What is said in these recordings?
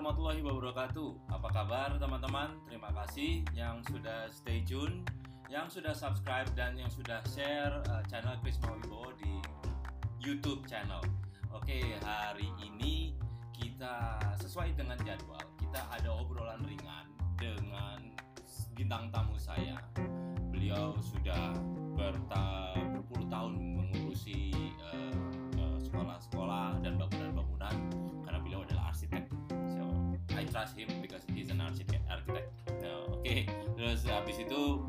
warahmatullahi wabarakatuh. Apa kabar teman-teman? Terima kasih yang sudah stay tune, yang sudah subscribe dan yang sudah share uh, channel Chris Mawibo di YouTube channel. Oke, hari ini kita sesuai dengan jadwal. Kita ada obrolan ringan dengan bintang tamu saya. Beliau sudah berta berpuluh tahun mengurusi uh, uh, sekolah-sekolah dan bangunan-bangunan trust him because he's an architect. architect. Nah, Oke, terus habis itu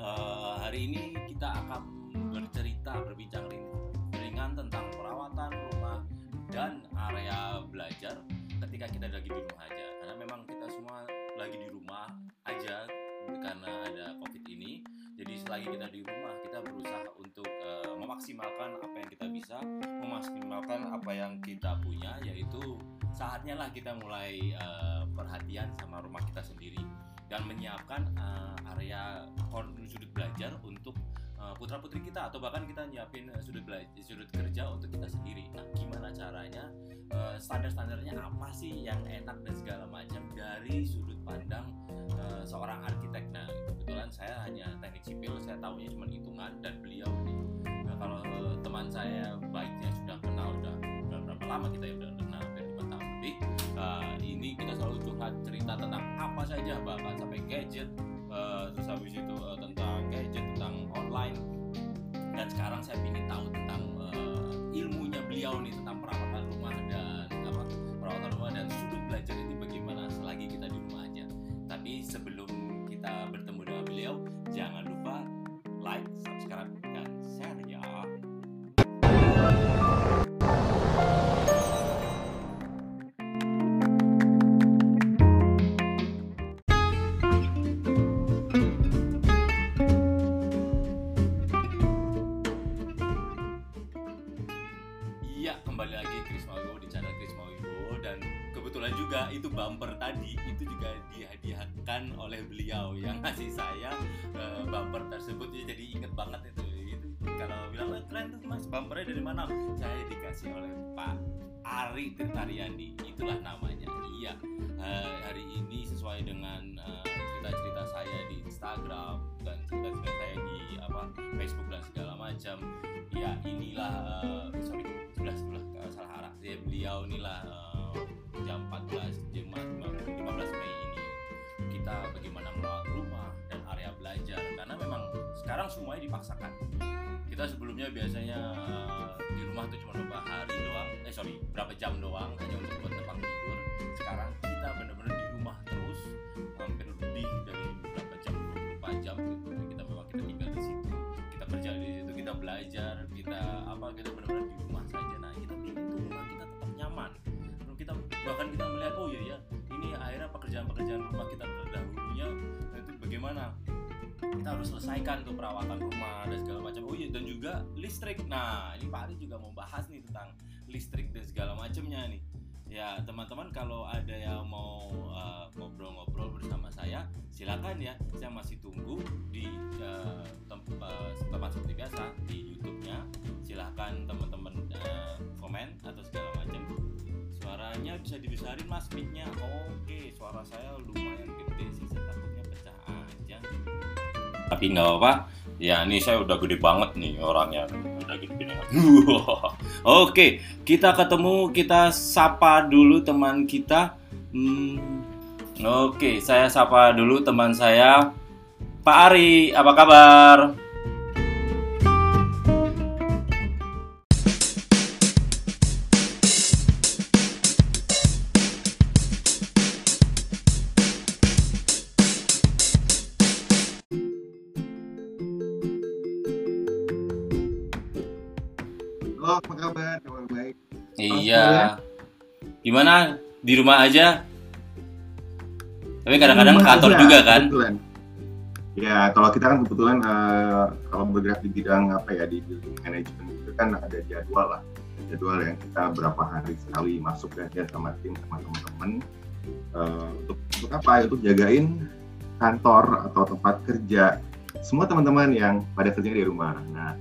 uh, hari ini kita akan bercerita berbincang rin- ringan tentang perawatan rumah dan area belajar ketika kita lagi di rumah aja karena memang kita semua lagi di rumah aja karena ada covid ini jadi selagi kita di rumah kita berusaha untuk uh, memaksimalkan apa yang kita bisa memaksimalkan apa yang kita punya yaitu saatnya lah kita mulai uh, perhatian sama rumah kita sendiri dan menyiapkan uh, area sudut belajar untuk uh, putra putri kita atau bahkan kita nyiapin sudut belajar sudut kerja untuk kita sendiri. Nah gimana caranya? Uh, standar standarnya apa sih yang enak dan segala macam dari sudut pandang uh, seorang arsitek? Nah kebetulan saya hanya teknik sipil saya tahunya cuma hitungan dan beliau nih. Nah, kalau teman saya baiknya sudah kenal udah, udah berapa lama kita ya udah lebih Uh, ini kita selalu curhat cerita tentang apa saja bahkan sampai gadget uh, terus habis itu uh, tentang gadget tentang online. Dan sekarang saya ingin tahu tentang uh, ilmunya beliau nih tentang perawatan rumah dan apa perawatan rumah dan sudut belajar itu bagaimana selagi kita di rumah aja. Tapi sebelum kita bertemu dengan beliau jangan lupa jam 14 jam 15 Mei ini kita bagaimana merawat rumah dan area belajar. Karena memang sekarang semuanya dipaksakan. Kita sebelumnya biasanya di rumah tuh cuma beberapa hari doang. Eh sorry berapa jam doang hanya untuk buat tempat tidur. Sekarang kita benar-benar di rumah terus hampir lebih dari beberapa jam 24 jam gitu. Kita memang kita tinggal di situ. Kita kerja di situ kita belajar kita apa kita benar-benar di rumah saja. Nah kita ingin bahkan kita melihat oh iya ya ini akhirnya pekerjaan-pekerjaan rumah kita terdahulunya nah, itu bagaimana? Kita harus selesaikan tuh perawatan rumah dan segala macam. Oh iya dan juga listrik. Nah ini Pak Ari juga mau bahas nih tentang listrik dan segala macamnya nih. Ya teman-teman kalau ada yang mau uh, ngobrol-ngobrol bersama saya silakan ya. Saya masih tunggu di uh, tem- uh, tempat seperti biasa di YouTube-nya. Silahkan teman-teman uh, komen atau segala macam suaranya bisa dibesarin mas mic-nya. Oke suara saya lumayan gede sih saya takutnya pecah aja. Tapi nggak apa-apa. Ya ini saya udah gede banget nih orangnya. Udah gede banget. Oke kita ketemu kita sapa dulu teman kita. Hmm, oke saya sapa dulu teman saya. Pak Ari apa kabar iya gimana di rumah aja tapi kadang-kadang Rumah kantor aja, juga kan Kebetulan. Ya, kalau kita kan kebetulan eh, kalau bergerak di bidang apa ya di building management itu kan ada jadwal lah. Jadwal yang kita berapa hari sekali masuk dan ya sama tim sama teman-teman Eh, untuk untuk apa? Untuk jagain kantor atau tempat kerja semua teman-teman yang pada kerja di rumah. Nah,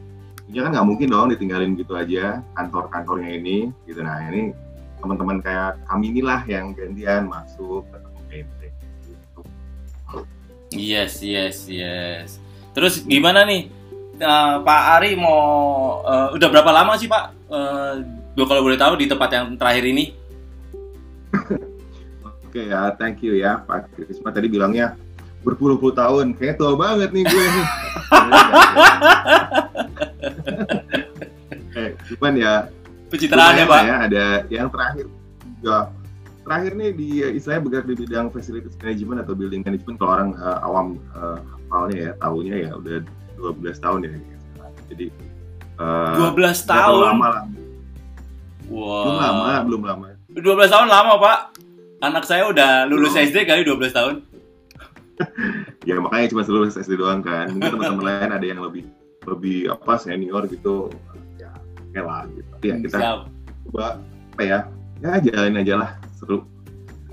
ya kan nggak mungkin dong ditinggalin gitu aja kantor-kantornya ini gitu. Nah, ini teman-teman kayak kami inilah yang gantian masuk ketemu PT gitu. Yes, yes, yes. Terus gimana nih uh, Pak Ari mau uh, udah berapa lama sih Pak? Uh, kalau boleh tahu di tempat yang terakhir ini? Oke okay, ya, thank you ya Pak Krisma tadi bilangnya berpuluh-puluh tahun. Kayaknya tua banget nih gue eh, cuman ya pencitraan ya Pak. Ya, ada yang terakhir juga terakhir nih di istilahnya bergerak di bidang facilities management atau building management kalau orang uh, awam uh, hafalnya ya tahunya ya udah 12 tahun ya jadi uh, 12 tahun lama lah. Wow. Belum lama, belum lama. 12 tahun lama, Pak. Anak saya udah lulus oh. SD kali 12 tahun. ya makanya cuma lulus SD doang kan. Mungkin teman-teman lain ada yang lebih lebih apa senior gitu. Ya, oke lah gitu. Ya kita Siap. coba apa ya? Ya jalanin aja lah, seru.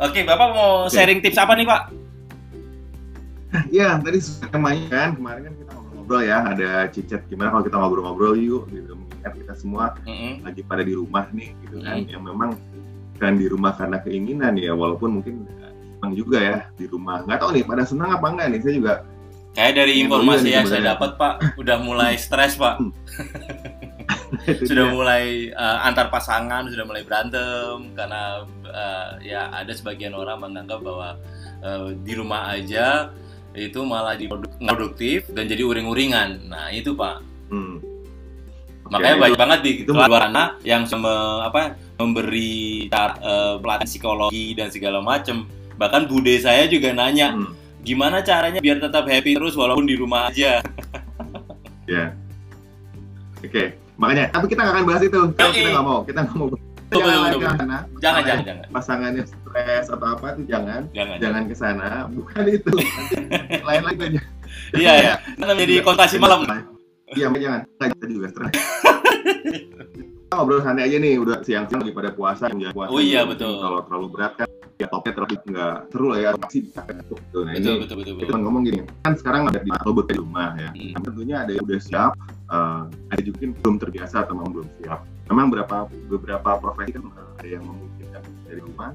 Oke, Bapak mau Oke. sharing tips apa nih, Pak? ya, tadi temanya kan kemarin kan kita ngobrol-ngobrol ya, ada cicet gimana kalau kita ngobrol-ngobrol yuk gitu kan kita semua mm-hmm. lagi pada di rumah nih gitu kan mm-hmm. yang memang kan di rumah karena keinginan ya walaupun mungkin senang juga ya di rumah. Nggak tahu nih pada senang apa enggak nih? Saya juga kayak dari informasi yang saya dapat pak. Udah mulai stres pak. Hmm. sudah mulai uh, antar pasangan sudah mulai berantem. Karena uh, ya ada sebagian orang menganggap bahwa uh, di rumah aja itu malah produktif dan jadi uring-uringan. Nah itu pak. Hmm. Makanya banyak banget di luar sana yang me, apa memberi uh, pelatihan psikologi dan segala macam. Bahkan bude saya juga nanya, hmm. gimana caranya biar tetap happy terus walaupun di rumah aja. ya. Oke, okay. makanya tapi kita nggak akan bahas itu. Okay. Kita nggak mau, kita nggak mau. Betul, jangan, betul, betul. Jangan, jangan, jangan, jangan. Pasangannya stres atau apa itu jangan, jangan, jangan ke sana. Bukan itu. lain lagi aja. Iya, ya. Karena menjadi kontasi malam. Iya, jangan. Kita juga stres. ngobrol santai aja nih, udah siang-siang lagi pada puasa, yang puasa. Oh iya, betul. Kalau terlalu berat kan, ya topnya terlalu nggak seru lah ya, pasti bisa ketuk. Gitu. Nah, betul, ini, betul, betul, betul. Kita ngomong gini, kan sekarang ada di atau di rumah ya. Hmm. Tentunya ada yang udah siap, uh, ada juga yang belum terbiasa atau memang belum siap. Memang beberapa beberapa profesi kan ada yang memungkinkan dari rumah,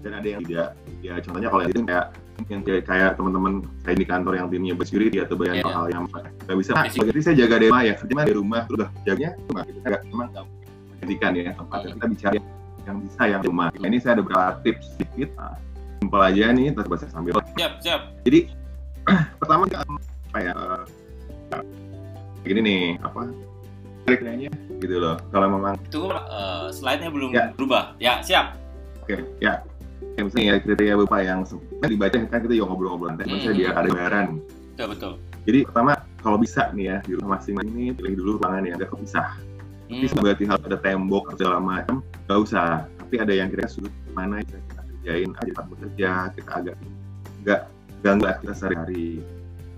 dan ada yang tidak. Ya contohnya kalau itu kayak yang kayak, kayak teman-teman saya di kantor yang timnya bersecurity atau banyak yeah. hal yang nggak bisa jadi saya jaga di rumah ya kerja di rumah udah jaganya cuma kita nggak memang menghentikan ya tempat yeah. kita bicara yang bisa yang rumah. Nah, ini saya ada beberapa tips sedikit nah, simpel aja nih terus saya sambil. Siap siap. Jadi pertama apa ya uh, gini nih apa triknya gitu loh. Kalau memang itu uh, slide-nya belum ya. berubah. Ya siap. Oke okay, ya. Ya misalnya ya kriteria bapak yang kan dibaca kan kita juga ngobrol-ngobrol nanti hmm. misalnya dia ada bayaran betul betul. Jadi pertama kalau bisa nih ya di rumah masing-masing ini pilih dulu ruangan yang agak kepisah hmm. bisa berarti harus ada tembok atau segala macam nggak usah tapi ada yang kira sudut mana yang kita kerjain aja tempat bekerja kita agak nggak ganggu kita sehari-hari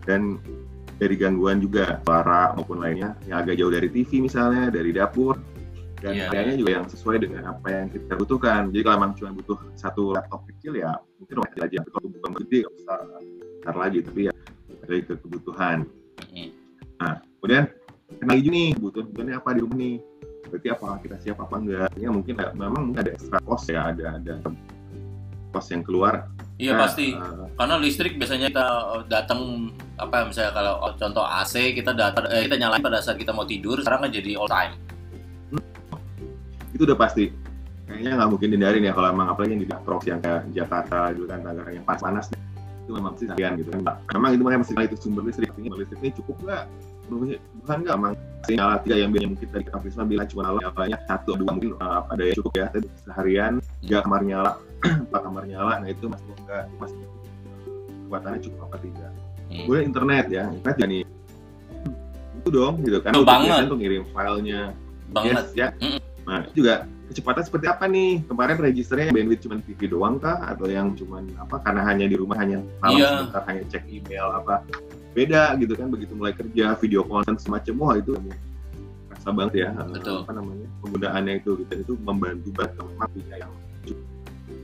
dan dari gangguan juga suara maupun lainnya yang agak jauh dari TV misalnya dari dapur dan yeah. kayaknya juga yang sesuai dengan apa yang kita butuhkan. Jadi kalau memang cuma butuh satu laptop kecil ya mungkin kecil aja. Tapi kalau bukan gede usah besar lagi. Tapi ya dari ke kebutuhan. Mm. Nah kemudian lagi nih kebutuhannya apa di rumah nih. Berarti apa kita siap apa enggak? Ya mungkin ya, memang ada extra cost ya, ada ada cost yang keluar. Iya nah, pasti, uh, karena listrik biasanya kita datang apa misalnya kalau contoh AC kita datang eh, kita nyalain pada saat kita mau tidur, sekarang kan jadi all time itu udah pasti kayaknya nggak mungkin hindarin ya kalau emang apalagi yang di prox yang kayak Jakarta gitu kan yang panas panas itu memang seharian gitu kan memang itu makanya mesti itu sumber listrik ini listrik ini cukup nggak bukan nggak emang nyala tiga yang biasanya mungkin tadi Kak Prisma bilang cuma nyalanya satu dua mungkin uh, ada yang cukup ya. Tapi seharian tiga kamar nyala empat kamar nyala nah itu masih enggak masih kekuatannya cukup apa tidak. Hmm. kemudian internet ya internet ya nih. Itu dong gitu. Kan banget. untuk ngirim filenya. Banget. Yes, ya. Mm Nah, itu juga kecepatan seperti apa nih? Kemarin registernya bandwidth cuma TV doang kah? Atau yang cuma apa? Karena hanya di rumah hanya malam yeah. sebentar hanya cek email apa? Beda gitu kan begitu mulai kerja video content semacam wah itu rasa banget ya Betul. apa namanya penggunaannya itu gitu itu membantu banget memang punya yang cukup.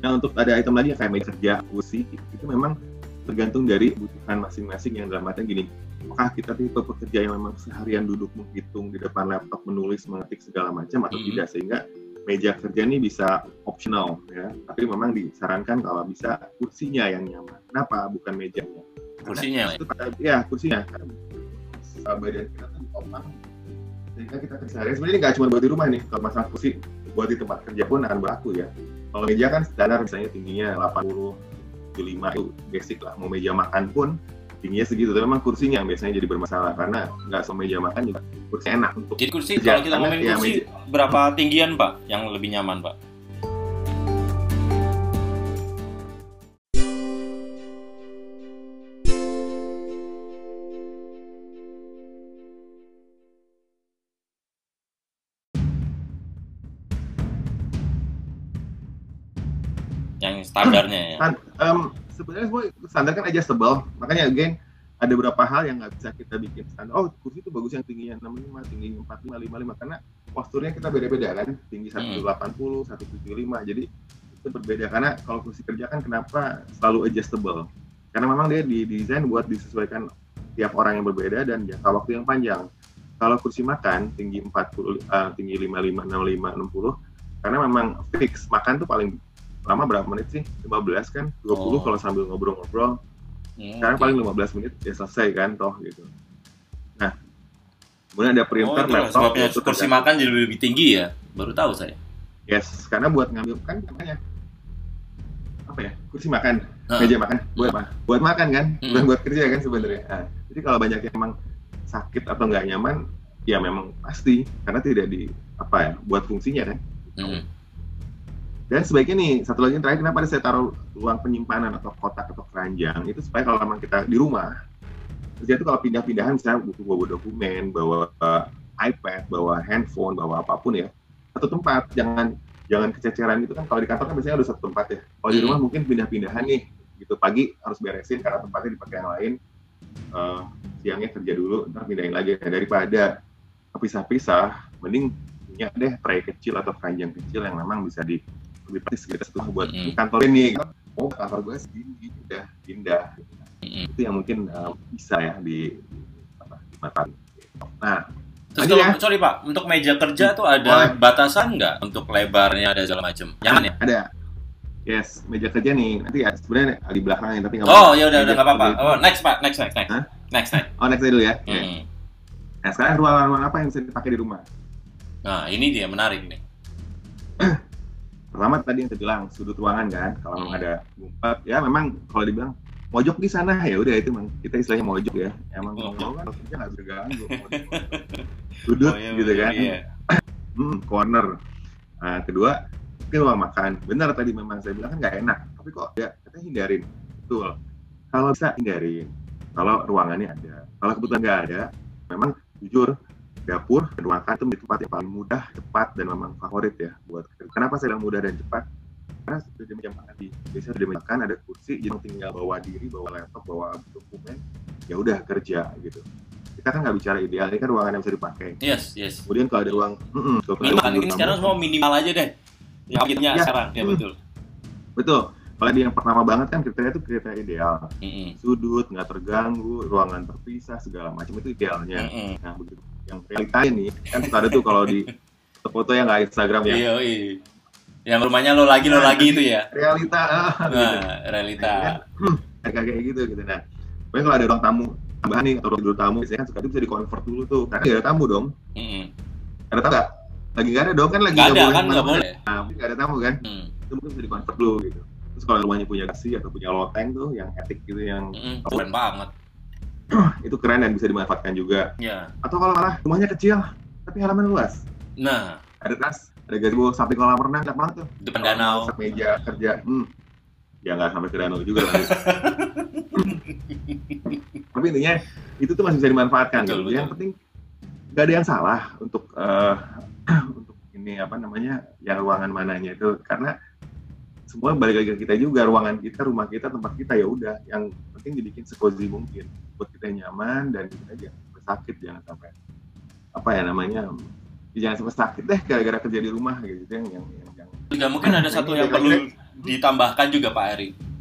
Nah untuk ada item lagi kayak media kerja, kursi itu memang tergantung dari kebutuhan masing-masing yang dalam artian gini apakah kita tipe pekerja yang memang seharian duduk menghitung di depan laptop menulis mengetik segala macam atau mm -hmm. tidak sehingga meja kerja ini bisa optional ya, tapi memang disarankan kalau bisa kursinya yang nyaman. Kenapa? Bukan mejanya. Kursinya, itu, ya kursinya. Karena badan kita tuh ditopang sehingga kita kerja sehari sebenarnya nggak cuma buat di rumah nih kalau masalah kursi buat di tempat kerja pun akan berlaku ya. Kalau meja kan standar misalnya tingginya 80 75 itu basic lah. Mau meja makan pun tingginya segitu tapi memang kursinya yang biasanya jadi bermasalah. Karena nggak semua meja makan juga kursi enak untuk jadi kursi kalau kita ngomongin ya, kursi meja. berapa tinggian pak yang lebih nyaman pak standarnya ya. Um, sebenarnya semua standar kan adjustable, makanya again ada beberapa hal yang nggak bisa kita bikin standar. Oh kursi itu bagus yang tingginya 65, tinggi 45, 55 karena posturnya kita beda-beda kan, tinggi 180, hmm. 175, jadi itu berbeda karena kalau kursi kerja kan kenapa selalu adjustable? Karena memang dia didesain buat disesuaikan tiap orang yang berbeda dan jangka waktu yang panjang. Kalau kursi makan tinggi 40, uh, eh, tinggi 55, 65, 60, karena memang fix makan tuh paling lama berapa menit sih? 15 kan? 20 oh. kalau sambil ngobrol-ngobrol. Hmm, Sekarang okay. paling 15 menit ya selesai kan toh gitu. Nah, kemudian ada printer, oh, laptop. Sebabnya kursi makan jadi lebih tinggi ya? Baru tahu saya. Yes, karena buat ngambil kan makanya apa ya kursi makan uh. meja makan buat apa buat makan kan hmm. bukan buat kerja kan sebenarnya nah, jadi kalau banyak yang emang sakit atau nggak nyaman ya memang pasti karena tidak di apa ya buat fungsinya kan hmm. Dan sebaiknya nih, satu lagi yang terakhir, kenapa saya taruh ruang penyimpanan atau kotak atau keranjang, itu supaya kalau memang kita di rumah, kerja itu kalau pindah-pindahan, misalnya butuh bawa dokumen, bawa uh, iPad, bawa handphone, bawa apa pun ya, satu tempat, jangan jangan kececeran gitu kan, kalau di kantor kan biasanya ada satu tempat ya, kalau di rumah mungkin pindah-pindahan nih, gitu, pagi harus beresin karena tempatnya dipakai yang lain, uh, siangnya kerja dulu, ntar pindahin lagi, nah, daripada pisah-pisah, mending punya deh tray kecil atau keranjang kecil yang memang bisa di lebih praktis gitu setelah buat mm. kantor ini oh kantor gue segini udah pindah mm. itu yang mungkin uh, bisa ya di apa dimanfaatkan nah Terus kalau, ya. sorry Pak, untuk meja kerja tuh ada oh. batasan nggak untuk lebarnya ada segala macam? Jangan ya? Ada. Yes, meja kerja nih. Nanti ya sebenarnya di belakangnya tapi nggak Oh, ya udah udah nggak apa-apa. Oh, next Pak, next next next. Huh? Next next. Oh, next dulu ya. Mm. Okay. Nah, sekarang ruangan-ruangan apa yang bisa dipakai di rumah? Nah, ini dia menarik nih. pertama tadi yang saya bilang sudut ruangan kan kalau hmm. ada gumpat ya memang kalau dibilang mojok di sana ya udah itu memang kita istilahnya mojok ya emang oh. ngomong kan kita nggak sudut oh, iya, gitu iya, kan iya. hmm, corner nah, kedua mungkin ruang makan benar tadi memang saya bilang kan nggak enak tapi kok ya kita hindarin betul kalau bisa hindarin kalau ruangannya ada kalau kebetulan nggak ada memang jujur dapur dan makan itu tempat yang paling mudah, cepat dan memang favorit ya buat kenapa saya bilang mudah dan cepat? Karena sudah meja makan di biasanya sudah makan ada kursi jadi tinggal bawa diri bawa laptop bawa dokumen ya udah kerja gitu. Kita kan nggak bicara ideal ini kan ruangan yang bisa dipakai. Yes yes. Kemudian kalau ada ruang mm -mm, minimal ini sekarang semua minimal aja deh. Yang ya, sekarang ya betul. Betul. Kalau di yang pertama banget kan kriteria itu kriteria ideal. Mm -hmm. sudut nggak terganggu ruangan terpisah segala macam itu idealnya. Mm -hmm. nah begitu yang realita ini kan suka ada tuh kalau di foto yang nggak Instagram ya. Iya, iya. yang rumahnya lo lagi lo lagi itu ya? Realita ah, nah, gitu. realita. Nah, kan, kayak kayak gitu gitu. Nah Pokoknya kalau ada ruang tamu tambahan nih atau ruang tidur tamu biasanya kan suka itu bisa di convert dulu tuh. Karena ada tamu dong. Mm -hmm. ada tamu nggak? Lagi nggak ada dong kan lagi nggak ada kan nggak boleh. Nah nggak ada tamu kan? Mm. itu mungkin bisa di convert dulu gitu. Terus kalau rumahnya punya kasih atau punya loteng tuh yang etik gitu yang mm, keren banget itu keren dan bisa dimanfaatkan juga. Yeah. atau kalau malah rumahnya kecil tapi halaman luas. Nah. Ada tas ada gazebo samping kolam renang enak banget tuh. Depan danau. Meja kerja hmm. ya nggak sampai ke danau juga lah. Tapi intinya itu tuh masih bisa dimanfaatkan. Betul, betul. yang penting nggak ada yang salah untuk uh, untuk ini apa namanya yang ruangan mananya itu. Karena semua balik lagi ke kita juga. Ruangan kita rumah kita tempat kita ya udah. Yang penting dibikin sekozi mungkin buat kita nyaman dan kita jangan sampai sakit jangan sampai apa ya namanya jangan sampai sakit deh gara-gara kerja di rumah gitu. Yang yang, yang, yang... juga mungkin ada satu yang perlu ditambahkan juga Pak Eri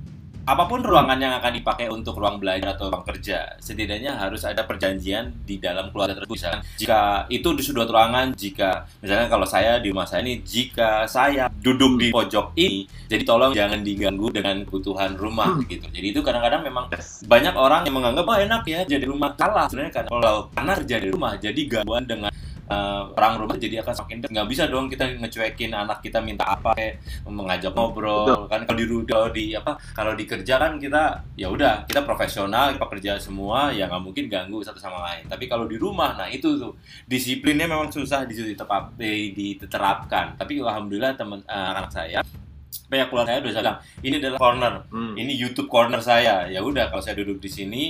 apa pun ruangan yang akan dipakai untuk ruang belajar atau ruang kerja, setidaknya harus ada perjanjian di dalam keluarga tersebut. Misalkan, jika itu di sudut ruangan, jika misalnya kalau saya di rumah saya ini, jika saya duduk di pojok ini, jadi tolong jangan diganggu dengan kebutuhan rumah Hmm. gitu. Jadi itu kadang-kadang memang banyak orang yang menganggap oh enak ya jadi rumah kalah. Sebenarnya kan kalau karena kerja di rumah, jadi gangguan dengan eh, orang rumah jadi akan semakin nggak bisa dong kita ngecuekin anak kita minta apa kayak mengajak ngobrol kan? Kalau di kalau di apa kalau di kerja kan kita ya udah kita profesional kita kerja semua ya nggak mungkin ganggu satu sama lain. Tapi kalau di rumah nah itu tuh disiplinnya memang susah di ditepap- di- diterapkan. Tapi alhamdulillah teman eh, anak saya banyak keluarga saya udah bilang ini adalah corner. Hmm. ini YouTube corner saya. Ya udah kalau saya duduk di sini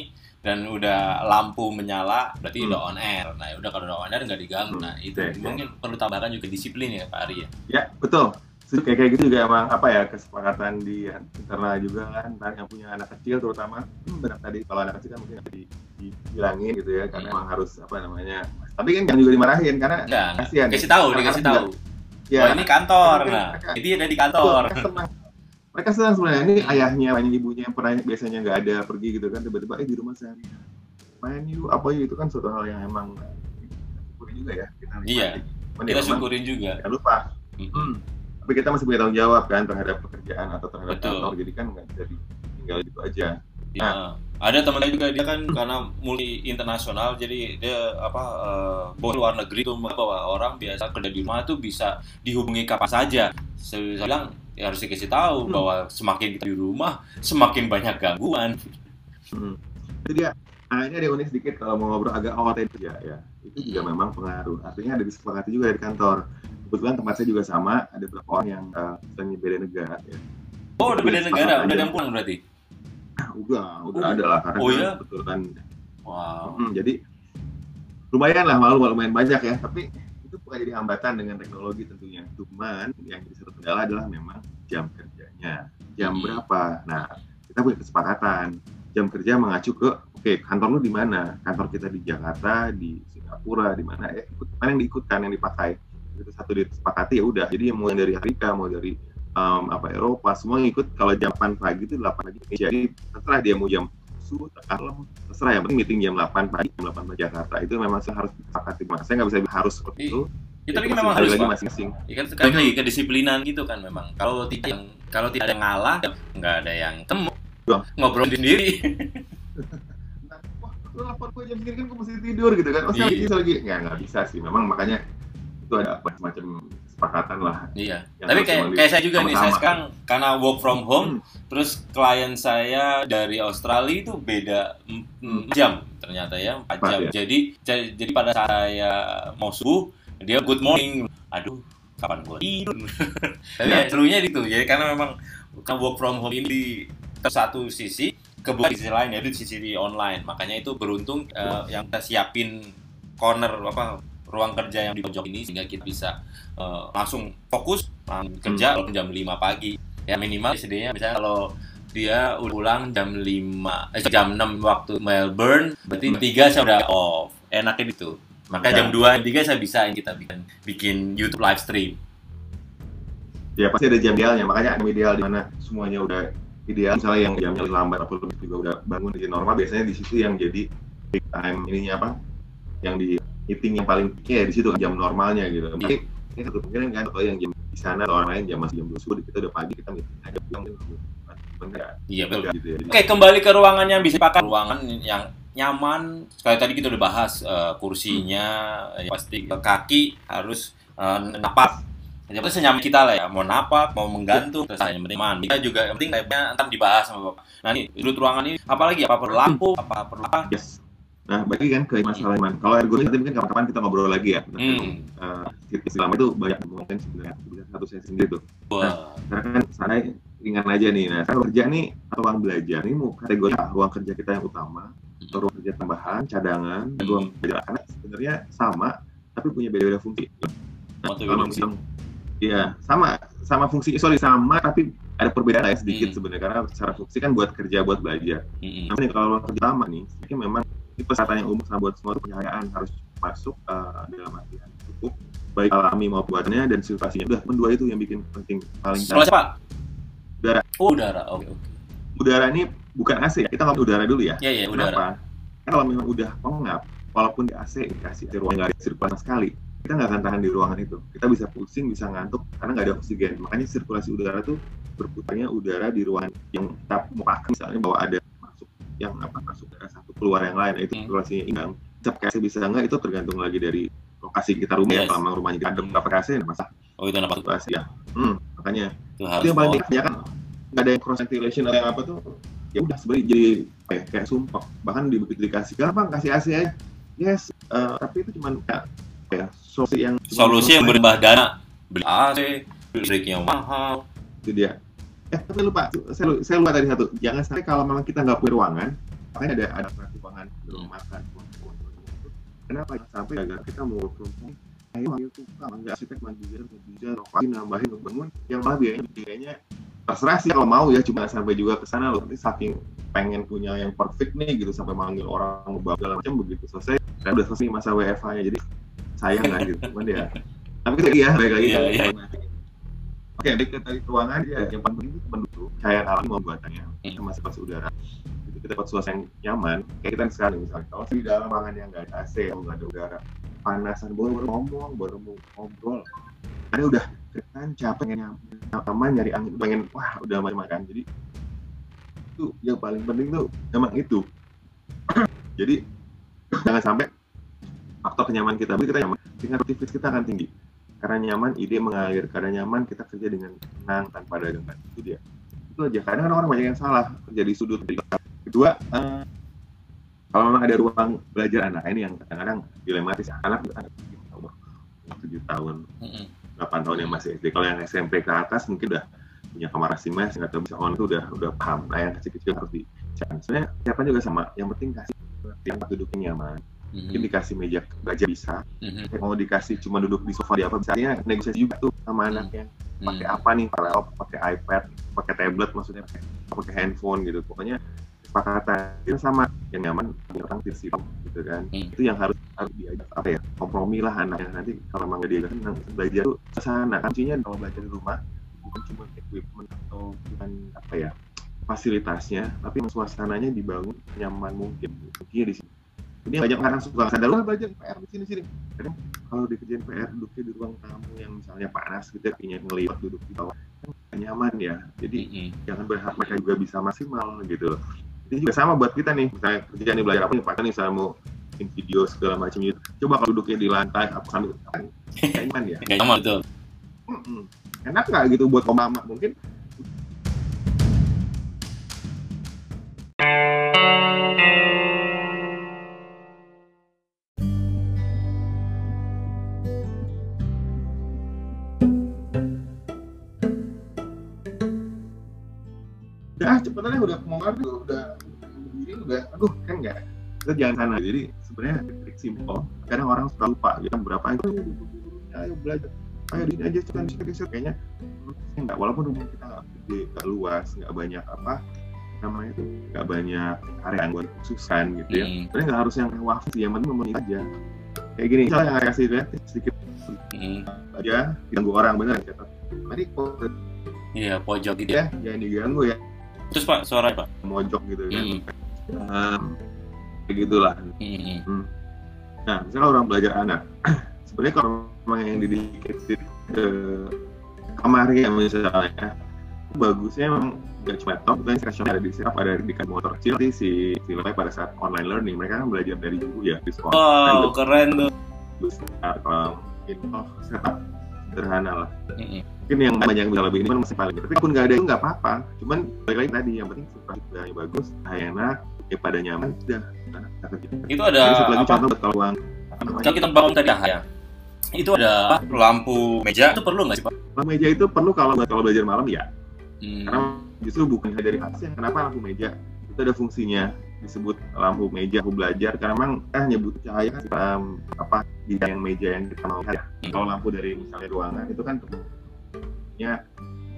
dan udah lampu menyala berarti Hmm. udah on air nah ya udah kalau udah on air nggak diganggu Hmm, nah itu oke. mungkin perlu tambahkan juga disiplin ya Pak Ari ya Ya, betul. Kayak kayak gitu juga emang apa ya kesepakatan di internal juga kan ntar yang punya anak kecil terutama hmm, benar tadi kalau anak kecil kan mungkin di, dibilangin gitu ya karena Hmm. emang harus apa namanya tapi kan jangan juga dimarahin karena enggak. Kasihan ya. kasih tahu dikasih juga. tahu ya oh ini kantor nah mereka- itu ada di kantor mereka senang sebenarnya ini ayahnya banyak ibunya yang pernah biasanya nggak ada pergi gitu kan tiba-tiba eh di rumah saya main yuk apa yuk itu kan suatu hal yang emang syukuri juga ya kita. Iya. Cuman ya kita memang syukurin juga jangan lupa Mm-mm. Hmm. Tapi kita masih punya tanggung jawab kan terhadap pekerjaan atau terhadap Betul. kantor, jadi kan nggak bisa tinggal gitu aja. Ya, ada teman saya juga dia kan karena multi internasional jadi dia apa eh, bos luar negeri tuh bahwa orang biasa kerja di rumah tuh bisa dihubungi kapan saja. Saya bilang ya harus dikasih tahu Hmm. bahwa semakin kita di rumah semakin banyak gangguan. Hmm. Itu dia. Ini ada unik sedikit kalau mau ngobrol agak awal ya, ya. Itu juga memang pengaruh. Artinya ada disepakati juga di kantor. Kebetulan tempat saya juga sama, ada beberapa orang yang uh, misalnya beda negara ya. Oh, udah beda negara, udah ada yang pulang berarti. Nah, udah, udah Oh. ada lah karena Oh, iya? kebetulan Wow. Hmm, jadi lumayan lah malu lumayan banyak ya tapi itu bukan jadi hambatan dengan teknologi tentunya. Cuman yang jadi satu kendala adalah memang jam kerjanya. Jam Hmm. berapa? Nah kita punya kesepakatan. Jam kerja mengacu ke oke kantor lu di mana? Kantor kita di Jakarta di Singapura di mana? Ya ikut mana yang diikutkan yang dipakai? Itu satu disepakati ya udah. Jadi yang dari Amerika mau dari um, apa Eropa semua ngikut. Kalau jam 8 pagi itu 8 pagi. Jadi terserah dia mau jam subuh malam terserah yang penting meeting jam 8 pagi jam 8 pagi Jakarta itu memang saya harus disepakati mas saya nggak bisa harus seperti itu Ya, tapi kan memang masih harus lagi masing-masing Ya kan sekali lagi kedisiplinan gitu kan memang. Kalau tidak yang kalau tidak ada yang ngalah, nggak ada yang temu. Betul. Ngobrol sendiri. Nah, wah lu lapor gue jam segini kan gue mesti tidur gitu kan oh saya lagi Iya. saya lagi nggak nggak bisa sih memang makanya itu ada apa semacam kesepakatan lah Iya. yang Tapi kayak kayak saya juga nih, saya sekarang karena work from home, Hmm. terus klien saya dari Australia itu beda mm, Hmm. jam ternyata ya, 4 Empat jam. ya? Jadi ja- jadi pada saat saya mau subuh, dia good morning. Aduh, kapan gue tidur? Tapi ya, serunya itu, jadi karena memang kan work from home ini di satu sisi kebuka di sisi lain yaitu di sisi di online. Makanya itu beruntung eh, yang kita siapin corner apa ruang kerja yang di pojok ini sehingga kita bisa eh, langsung fokus langsung kerja walaupun jam 5 pagi. Ya minimal sedihnya misalnya kalau dia pulang jam 5 eh, jam 6 waktu Melbourne berarti jam 3 saya udah off. Enaknya gitu. Maka Ya. jam 2 jam 3 saya bisa kita bikin bikin YouTube live stream. ya pasti ada jam idealnya makanya jam ideal di mana semuanya udah ideal misalnya yang jamnya lambat atau lebih juga udah bangun di normal biasanya di situ yang jadi big time ininya apa yang di meeting yang paling ya di situ jam normalnya gitu tapi ini satu kemungkinan kan atau yang jam di sana atau orang lain jam masih jam dua subuh kita udah pagi kita meeting aja pulang enggak Iya betul. gitu ya Jadi, Oke, kembali ke ruangan yang bisa dipakai. Ruangan yang nyaman. Sekali tadi kita udah bahas eh, kursinya, ya pasti kaki harus eh, napak. Ya, senyaman kita lah ya, mau napak, mau menggantung, terus yang penting. Kita juga yang penting labnya ntar dibahas sama bapak. Nah ini, sudut ruangan ini, apalagi apa perlu lampu, apa perlu apa? yes nah bagi kan ke masalah iman kalau ergonomis nanti mungkin kapan-kapan kita ngobrol lagi ya Hmm. uh, istilah itu banyak mungkin sebenarnya bisa satu sesi sendiri tuh Wah, karena kan sana ringan aja nih nah kalau kerja nih atau ruang belajar ini mau kategori ruang kerja kita yang utama atau ruang kerja tambahan cadangan dan ruang belajar karena sebenarnya sama tapi punya beda-beda fungsi mau tuh kalau bilang sih. misal Iya, sama sama fungsi sorry sama tapi ada perbedaan ya sedikit Hmm. sebenarnya karena secara fungsi kan buat kerja buat belajar. Mm-mm. Tapi kalau ruang kerja lama nih, ini memang ini peserta yang umum sama buat semua pencahayaan harus masuk uh, dalam arti yang cukup baik alami maupun buatnya dan situasinya. Udah, cuma dua itu yang bikin penting paling Kalau siapa? Udara. Oh, udara. Oke, oke. udara ini bukan AC ya. Kita ngomong udara dulu ya. Iya, iya, udara. Kenapa? Karena kalau memang udah pengap, walaupun di AC dikasih ruang nggak ada sirkulasi sekali, kita nggak akan tahan di ruangan itu. Kita bisa pusing, bisa ngantuk karena nggak ada oksigen. Makanya sirkulasi udara tuh berputarnya udara di ruangan yang kita mau pakai misalnya bahwa ada yang apa masuk dari satu keluar yang lain itu Hmm. sirkulasinya imbang. Bisa pakai AC bisa nggak itu tergantung lagi dari lokasi kita rumah ya. Yes. Kalau memang rumahnya nggak pakai AC, nggak masalah Oh, itu kenapa sirkulasi ya. Hmm, makanya itu itu yang paling ya kan nggak ada yang cross ventilation atau yang apa tuh ya udah sebenarnya jadi kayak, kayak sumpah bahkan di begitu dikasih kenapa kasih AC aja yes eh, tapi itu cuma kayak kayak solusi yang solusi yang berubah dana beli AC, listrik yang mahal. itu dia eh tapi lupa. Saya, lu- saya lupa tadi satu. Jangan sampai kalau memang kita nggak punya ruangan makanya ada ada praktik ruangan ruang makan ruang- kenapa sampai agar kita mau home? Ayo ayo tukang nggak arsitek manajer bisa rokain nambahin bangun. Yang malah biayanya biayanya terserah sih kalau mau ya. Cuma sampai juga ke sana loh. Ini saking pengen punya yang perfect nih gitu. Sampai manggil orang ngebab segala macam begitu selesai. Saya udah selesai masa WFH nya jadi sayang lah gitu. Cuman ya tapi kita iya baik lagi. Iya, iya. Oke, baik ke tadi ruangan ya yang paling penting itu penduduk cahaya alam pembuatannya Hmm. sama sirkulasi udara. Itu kita dapat suasana yang nyaman. Kayak kita sekarang misalnya, kalau di dalam ruangan yang nggak ada AC, nggak ada udara, panasan baru baru ngomong, baru mau ngobrol. Ada udah kan capek pengen nyaman, nyari angin, pengen wah udah makan. Jadi itu yang paling penting tuh memang itu. Jadi jangan sampai faktor kenyamanan kita, kita nyaman, tingkat produktivitas kita akan tinggi karena nyaman ide mengalir. Karena nyaman kita kerja dengan tenang tanpa ada gangguan. Itu dia. Itu aja. Kadang orang banyak yang salah kerja di sudut kedua eh, kalau memang ada ruang belajar anak ini yang kadang-kadang dilematis. Anak tujuh tahun delapan tahun yang masih SD kalau yang SMP ke atas mungkin udah punya kamar masing-masing atau bisa on itu udah udah paham. Nah yang kecil-kecil harus dicari sebenarnya siapa juga sama. Yang penting kasih tempat duduknya nyaman mungkin Mhm. dikasih meja belajar bisa. Mhm. Kayak mau dikasih cuma duduk di sofa di apa misalnya negosiasi juga tuh sama anaknya. Pakai Mhm. apa nih? Pakai laptop pakai iPad pakai tablet maksudnya pakai pakai handphone gitu. Pokoknya kesepakatan itu sama yang nyaman orang tirsi gitu kan. Hmm. itu yang harus harus diajak apa ya kompromi lah anaknya. Nanti kalau emang gak diajak kan belajar tuh ke sana. Kan kuncinya kalau belajar di rumah bukan cuma equipment atau bukan apa ya fasilitasnya tapi suasananya dibangun nyaman mungkin. Kuncinya di sini ini banyak orang suka sadar. "Wah, belajar PR di sini sini. Kadang kalau dikerjain PR duduknya di ruang tamu yang misalnya panas gitu ya punya ngeliat duduk di bawah. Kan nyaman ya. Jadi Mhm. jangan berharap mereka juga bisa maksimal gitu. Loh ini juga sama buat kita nih. Misalnya kerja nih belajar apa nih pak? Misalnya mau bikin video segala macam gitu. Coba kalau duduknya di lantai apa sambil kan? Nggak nyaman ya? Nyaman betul. Enak nggak gitu buat mama mungkin kita jangan sana. Jadi sebenarnya trik simpel. Kadang orang suka lupa gitu berapa ayo ayo belajar. Ayo di aja cepetan cepetan kayaknya nggak walaupun rumah kita nggak gede nggak luas nggak banyak apa namanya itu nggak banyak area yang buat khususan gitu ya. Mhm. sebenarnya nggak harus yang mewah sih. Yang penting memenuhi aja. Kayak gini misalnya yang kasih lihat sedikit. Mhm. aja diganggu orang bener catat tadi kok Iya, pojok gitu ya. ya jangan diganggu ya. Terus Pak, suaranya Pak. mojok gitu kan Mhm. Kayak gitulah Mhm. Nah, misalnya orang belajar anak, sebenarnya kalau memang yang didikit ke kamarnya misalnya, itu bagusnya memang nggak cuma laptop, bukan session ada di setup, ada di motor kecil. Nanti si filmnya pada saat online learning, mereka kan belajar dari dulu ya di sekolah. Wow, keren tuh. besar, kalau mungkin oh, setup sederhana lah. Mungkin yang banyak bisa lebih ini kan masih paling. Tapi pun nggak ada itu nggak apa-apa. Cuman balik lagi tadi, yang penting suka bagus, cahaya enak, ya pada nyaman, udah. Itu ada Jadi satu lagi apa? contoh buat kalau kita bangun tadi ya. Itu ada apa? lampu meja itu perlu nggak sih Pak? Lampu meja itu perlu kalau kalau belajar malam ya. Hmm. Karena justru bukan dari hasil. Kenapa lampu meja? Itu ada fungsinya disebut lampu meja lampu belajar karena memang hanya butuh cahaya kan um, apa di yang meja yang kita mau lihat. Hmm. Kalau lampu dari misalnya ruangan itu kan ya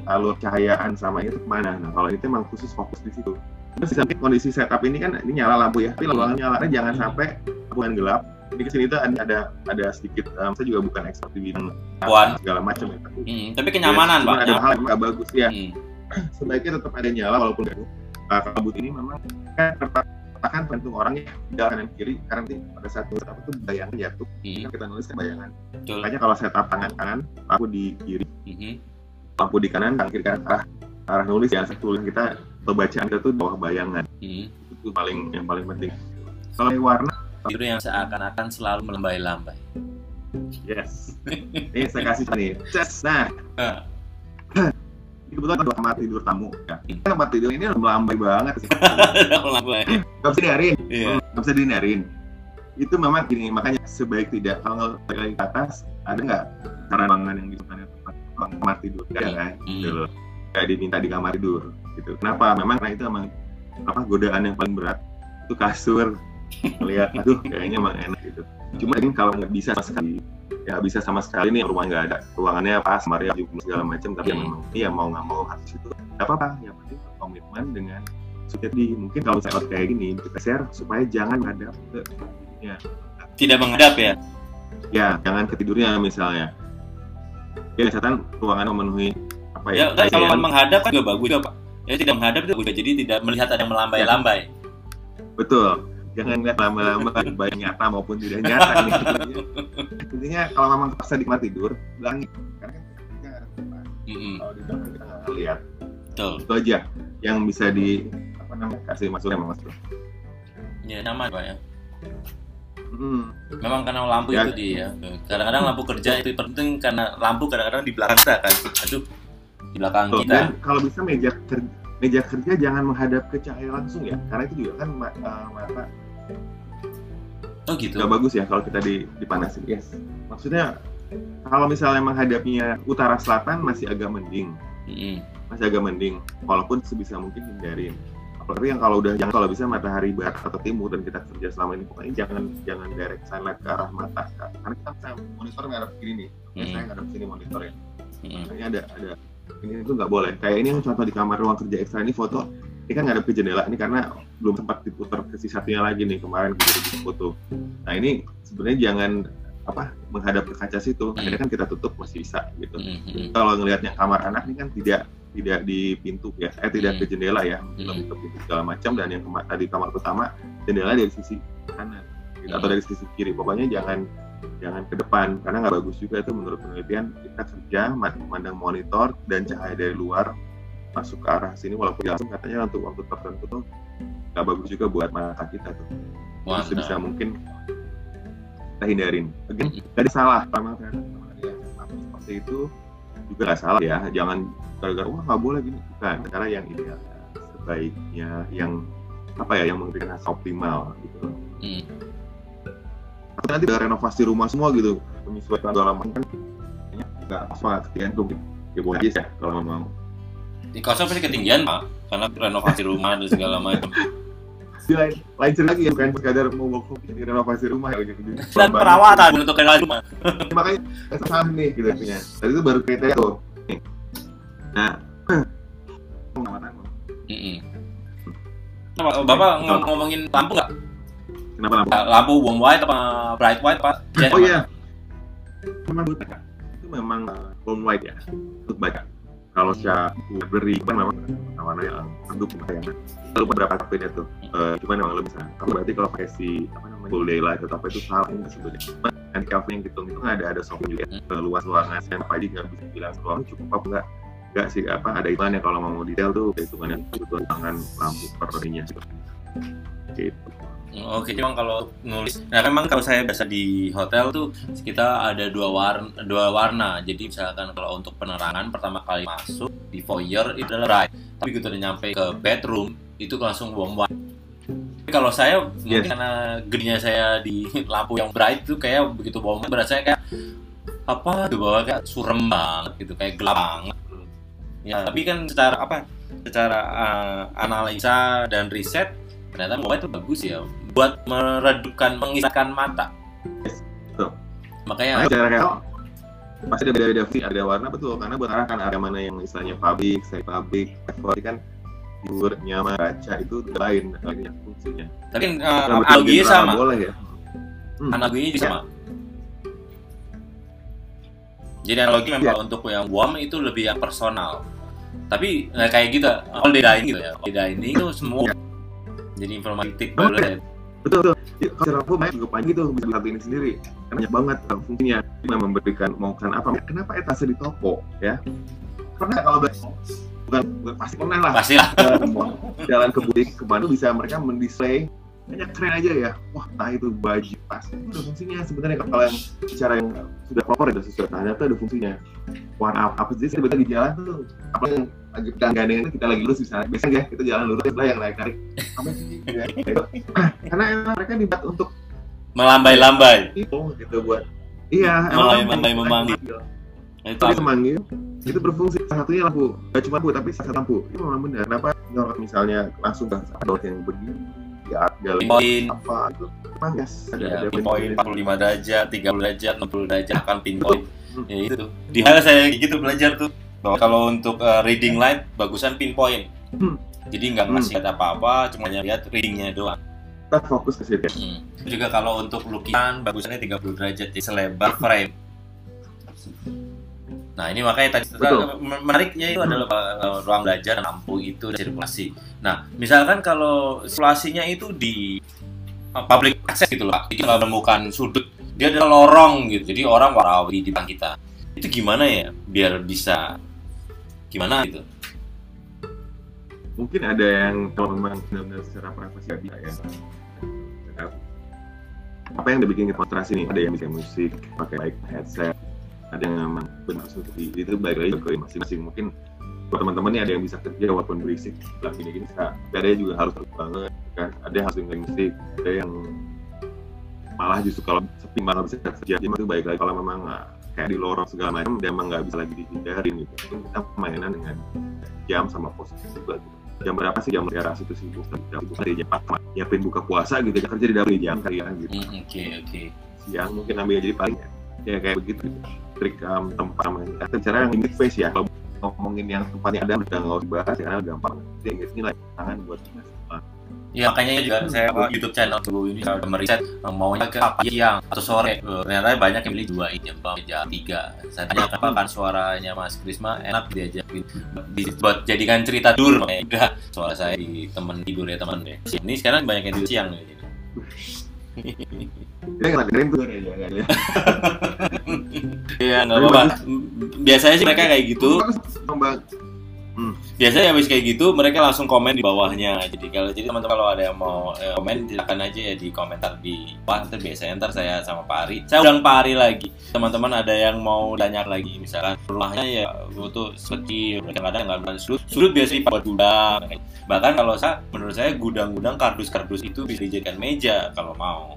alur cahayaan sama itu ke mana? Nah kalau itu memang khusus fokus di situ. Terus di samping kondisi setup ini kan ini nyala lampu ya, tapi ruangan nyalanya jangan sampai bukan gelap. Jadi ke sini itu ada ada, ada sedikit, um, saya juga bukan expert di bidang Puan. segala macam ya. Tapi Hmm, Tapi kenyamanan ya, Pak. Ada hal yang nggak bagus ya. Hmm. Sebaiknya tetap ada nyala walaupun nggak uh, kabut ini memang kan pertahan tergantung orangnya tidak kanan kiri karena nanti pada saat nulis apa tuh bayangan jatuh Hmm, kan kita nulis kan bayangan betul. makanya kalau setup tangan kanan lampu di kiri Mhm. lampu di kanan tangan kiri kan arah arah nulis ya tulis kita pembacaan kita tuh di bawah bayangan Mhm. itu paling yang paling penting kalau warna Biru yang seakan-akan selalu melambai-lambai. yes ini saya kasih nih nah Ah. ini kebetulan ada kamar tidur tamu ya Hmm. tempat tidur ini melambai banget sih melambai. nggak bisa Iya. nggak bisa dihindarin itu memang gini makanya sebaik tidak kalau lagi ke atas ada nggak cara bangunan yang bisa tempat kamar tidur ada kan Hmm. gitu loh nggak diminta di kamar tidur gitu. Kenapa? Memang karena itu memang apa godaan yang paling berat. Itu kasur. Melihat aduh kayaknya emang enak gitu. Cuma ini kalau nggak bisa sama sekali ya bisa sama sekali nih rumah nggak ada. Ruangannya pas kamarnya juga segala macam tapi ya Hmm. memang iya mau nggak mau harus itu. Nggak apa-apa yang penting komitmen dengan jadi mungkin kalau saya kayak gini kita share supaya jangan menghadap ke Tidak menghadap ya. ya jangan ke tidurnya misalnya. Ya misalkan ruangan memenuhi apa Ya, ya, kan kalau menghadap kan juga bagus juga, Pak. Ya tidak menghadap itu jadi tidak melihat ada yang melambai-lambai. betul jangan lihat lama-lama baik nyata maupun tidak nyata nih. intinya kalau memang terpaksa di kamar tidur bilangin karena kan kita nggak ada tempat. Kalau di belakang kita nggak lihat Betul. itu aja yang bisa di apa namanya kasih masukan mas bro Ya nyaman, Pak ya. hmm. Memang karena lampu Ya. itu dia. Kadang-kadang lampu kerja itu penting karena lampu kadang-kadang di belakang kita kan. Aduh, di belakang Tuh, kita. dan kalau bisa meja kerja meja kerja jangan menghadap ke cahaya langsung ya karena itu juga kan ma- uh, mata Oh gitu. nggak bagus ya kalau kita di, dipanasin yes maksudnya kalau misalnya menghadapnya utara selatan masih agak mending Mhm. masih agak mending walaupun sebisa mungkin hindarin apalagi yang kalau udah jangan kalau bisa matahari barat atau timur dan kita kerja selama ini pokoknya jangan jangan direct sunlight ke arah mata karena kita bisa monitor ngadep kiri nih Hmm. saya ngadep sini monitor ya Mhm. makanya ada ada ini itu nggak boleh. Kayak ini yang contoh di kamar ruang kerja ekstra ini foto. Ini kan ngadep ke jendela ini karena belum sempat diputar ke si satunya lagi nih kemarin gitu foto. Nah ini sebenarnya jangan apa menghadap ke kaca situ. Akhirnya kan kita tutup masih bisa gitu. Mhm. kalau ngelihat yang kamar anak ini kan tidak tidak di pintu ya eh tidak Hmm. ke jendela ya. Hmm. lebih ke pintu segala macam dan yang kema- tadi kamar utama jendela dari sisi kanan gitu, atau dari sisi kiri. Pokoknya jangan jangan ke depan. Karena nggak bagus juga itu menurut penelitian. Kita kerja ma- memandang monitor dan cahaya dari luar masuk ke arah sini. Walaupun langsung katanya untuk waktu tertentu tuh nggak bagus juga buat mata kita tuh. Jadi sebisa nah. mungkin kita hindarin. Again, dari salah melakukan seperti itu juga nggak salah ya. Jangan gara-gara wah nggak boleh gini. Bukan. Karena yang ideal sebaiknya yang apa ya yang memberikan hasil optimal gitu. Hmm. Tapi nanti udah renovasi rumah semua gitu menyesuaikan segala macam kan nggak apa tergantung ya boleh aja ya kalau memang Di kosong pasti ketinggian, Pak. Karena renovasi rumah dan segala macam. di lain lain cerita lagi ya bukan sekadar mau work di renovasi rumah ya gitu Dan perawatan untuk renovasi rumah. makanya kesalahan nih gitu artinya tadi itu baru kriteria tuh nah pengamatan Mhm. Bapak, Bapak ngom- ngomongin lampu nggak? Kenapa lampu? Lampu warm white apa bright white, Pak? Ya, oh iya memang buat baca itu memang uh, home white ya. Untuk baca. Kalau secara library kan memang warna yang redup ya lupa berapa kapitnya tuh. Eh, cuman memang lo bisa? Kalau berarti kalau pakai si apa namanya full daylight atau apa itu salah ini sebetulnya. Nanti Calvin yang hitung itu ada ada software juga. Eh, luas ruangan yang apa aja nggak bisa bilang ruang cukup apa enggak. Enggak sih apa ada iklannya kalau mau detail tuh hitungannya. Kebutuhan tangan lampu per gitu gitu Oke, cuma kalau nulis, nah memang kalau saya biasa di hotel tuh kita ada dua warna, dua warna. Jadi misalkan kalau untuk penerangan pertama kali masuk di foyer itu adalah bright, tapi begitu udah nyampe ke bedroom itu langsung warm white. Tapi Kalau saya mungkin Yes. karena gerinya saya di lampu yang bright itu kayak begitu warm white berasa kayak apa tuh bahwa kayak surem banget gitu, kayak gelap banget. Ya, tapi kan secara apa? Secara uh, analisa dan riset ternyata warm white itu bagus ya buat meredupkan mengisahkan mata. betul. Makanya cara kayak pasti ada beda-beda ada warna betul karena buat arahkan area mana yang istilahnya public, semi public, level kan tidur nyaman baca itu lain lagi fungsinya. tapi uh, analoginya general sama, boleh ya. Hmm. analoginya juga Ya. sama. Jadi analogi memang Ya. untuk yang warm itu lebih yang personal. tapi eh, kayak gitu all day dining gitu ya all day dining itu semua jadi informatif boleh betul betul. Kalau secara aku banyak juga pagi tuh bisa ini sendiri. Karena banyak banget uh, fungsinya. Dia memberikan mau makan apa kenapa etase di toko ya? Pernah kalau bukan, bukan pasti pernah lah. Pasti lah. Eh, jalan ke butik ke Bandung bisa mereka mendisplay banyak keren aja ya. Wah entah itu baju tas itu ada fungsinya sebenarnya. Kalau yang cara yang sudah proper itu sesuai standar itu ada fungsinya. Warna apa, apa sih sebetulnya di jalan tuh apa yang lagi gandeng kita lagi lurus misalnya biasanya ya kita jalan lurus sebelah yang naik narik apa sih ya, gitu. karena emang mereka dibuat untuk melambai-lambai. Itu gitu buat iya Melambai-lambai memanggil. itu tapi memanggil itu berfungsi. Salah satunya lampu gak cuma lampu tapi salah satu lampu. Itu memang benar. Kenapa? Nyorot misalnya langsung ke yang begini ya dalam pinpoint apa itu. Memang gas ada ya, ada pinpoint 45 derajat 30 derajat 60 derajat akan pinpoint Hmm. ya itu. Di hal saya gitu belajar tuh bahwa kalau untuk uh, reading light bagusan pinpoint Hmm. jadi nggak ngasih lihat apa-apa cuma hanya lihat readingnya doang. Kita fokus ke situ. Hmm. Juga kalau untuk lukisan bagusannya 30 derajat jadi selebar frame. Nah ini makanya tadi Betul. menariknya itu adalah ruang belajar lampu itu dan sirkulasi. Nah misalkan kalau sirkulasinya itu di uh, public access gitu loh, jadi nggak menemukan sudut, dia ada lorong gitu, jadi orang warawi di depan kita. Itu gimana ya biar bisa gimana gitu? mungkin ada yang kalau memang benar-benar secara privasi nggak bisa ya apa yang dibikin konsentrasi nih ada yang bisa musik pakai baik headset ada yang memang di itu baik lagi ke masing-masing. Mungkin buat teman-teman nih ada yang bisa kerja walaupun berisik lah gini gini ada yang juga harus banget kan? Ada yang harus dengerin musik ada yang malah justru kalau sepi malah bisa kerja. Jadi itu baik lagi kalau memang ah, kayak di lorong segala macam dia emang nggak bisa lagi dihindarin gitu. Mungkin kita mainan dengan jam sama posisi juga gitu. Jam berapa sih? Jam daerah situ sibuk jam sibuk dari jam 4 nyiapin buka puasa gitu kerja di dapur jam kali ya gitu. Hmm, Oke oke. siang mungkin ambil jadi paling ya, ya kayak begitu trik um, tempat main atau cara yang limit face ya kalau ngomongin yang tempatnya ada udah nggak usah bahas karena gampang dia ingat nilai tangan buat kita semua Ya makanya juga saya apa, YouTube channel dulu ini saya udah meriset eh, maunya ke apa siang atau sore. Eh, Ternyata banyak yang milih dua jam jam tiga. Saya tanya apa kan suaranya Mas Krisma enak diajakin dibuat jadikan cerita dur. Eh, udah suara saya di temen tidur ya teman deh. Ini sekarang banyak yang tidur siang nggak dengerin tuh ya ya ya Iya nggak apa-apa. Biasanya sih mereka kayak gitu. Bang, biasanya habis kayak gitu mereka langsung komen di bawahnya. Jadi kalau jadi teman-teman kalau ada yang mau eh, komen silakan aja ya di komentar di bawah. Ntar biasanya ntar saya sama Pak Ari. Saya undang Pak Ari lagi. Teman-teman ada yang mau tanya lagi misalkan rumahnya ya butuh seperti kadang-kadang nggak bilang sudut. Sudut biasanya buat gudang. Bahkan kalau saya menurut saya gudang-gudang kardus-kardus itu bisa dijadikan meja kalau mau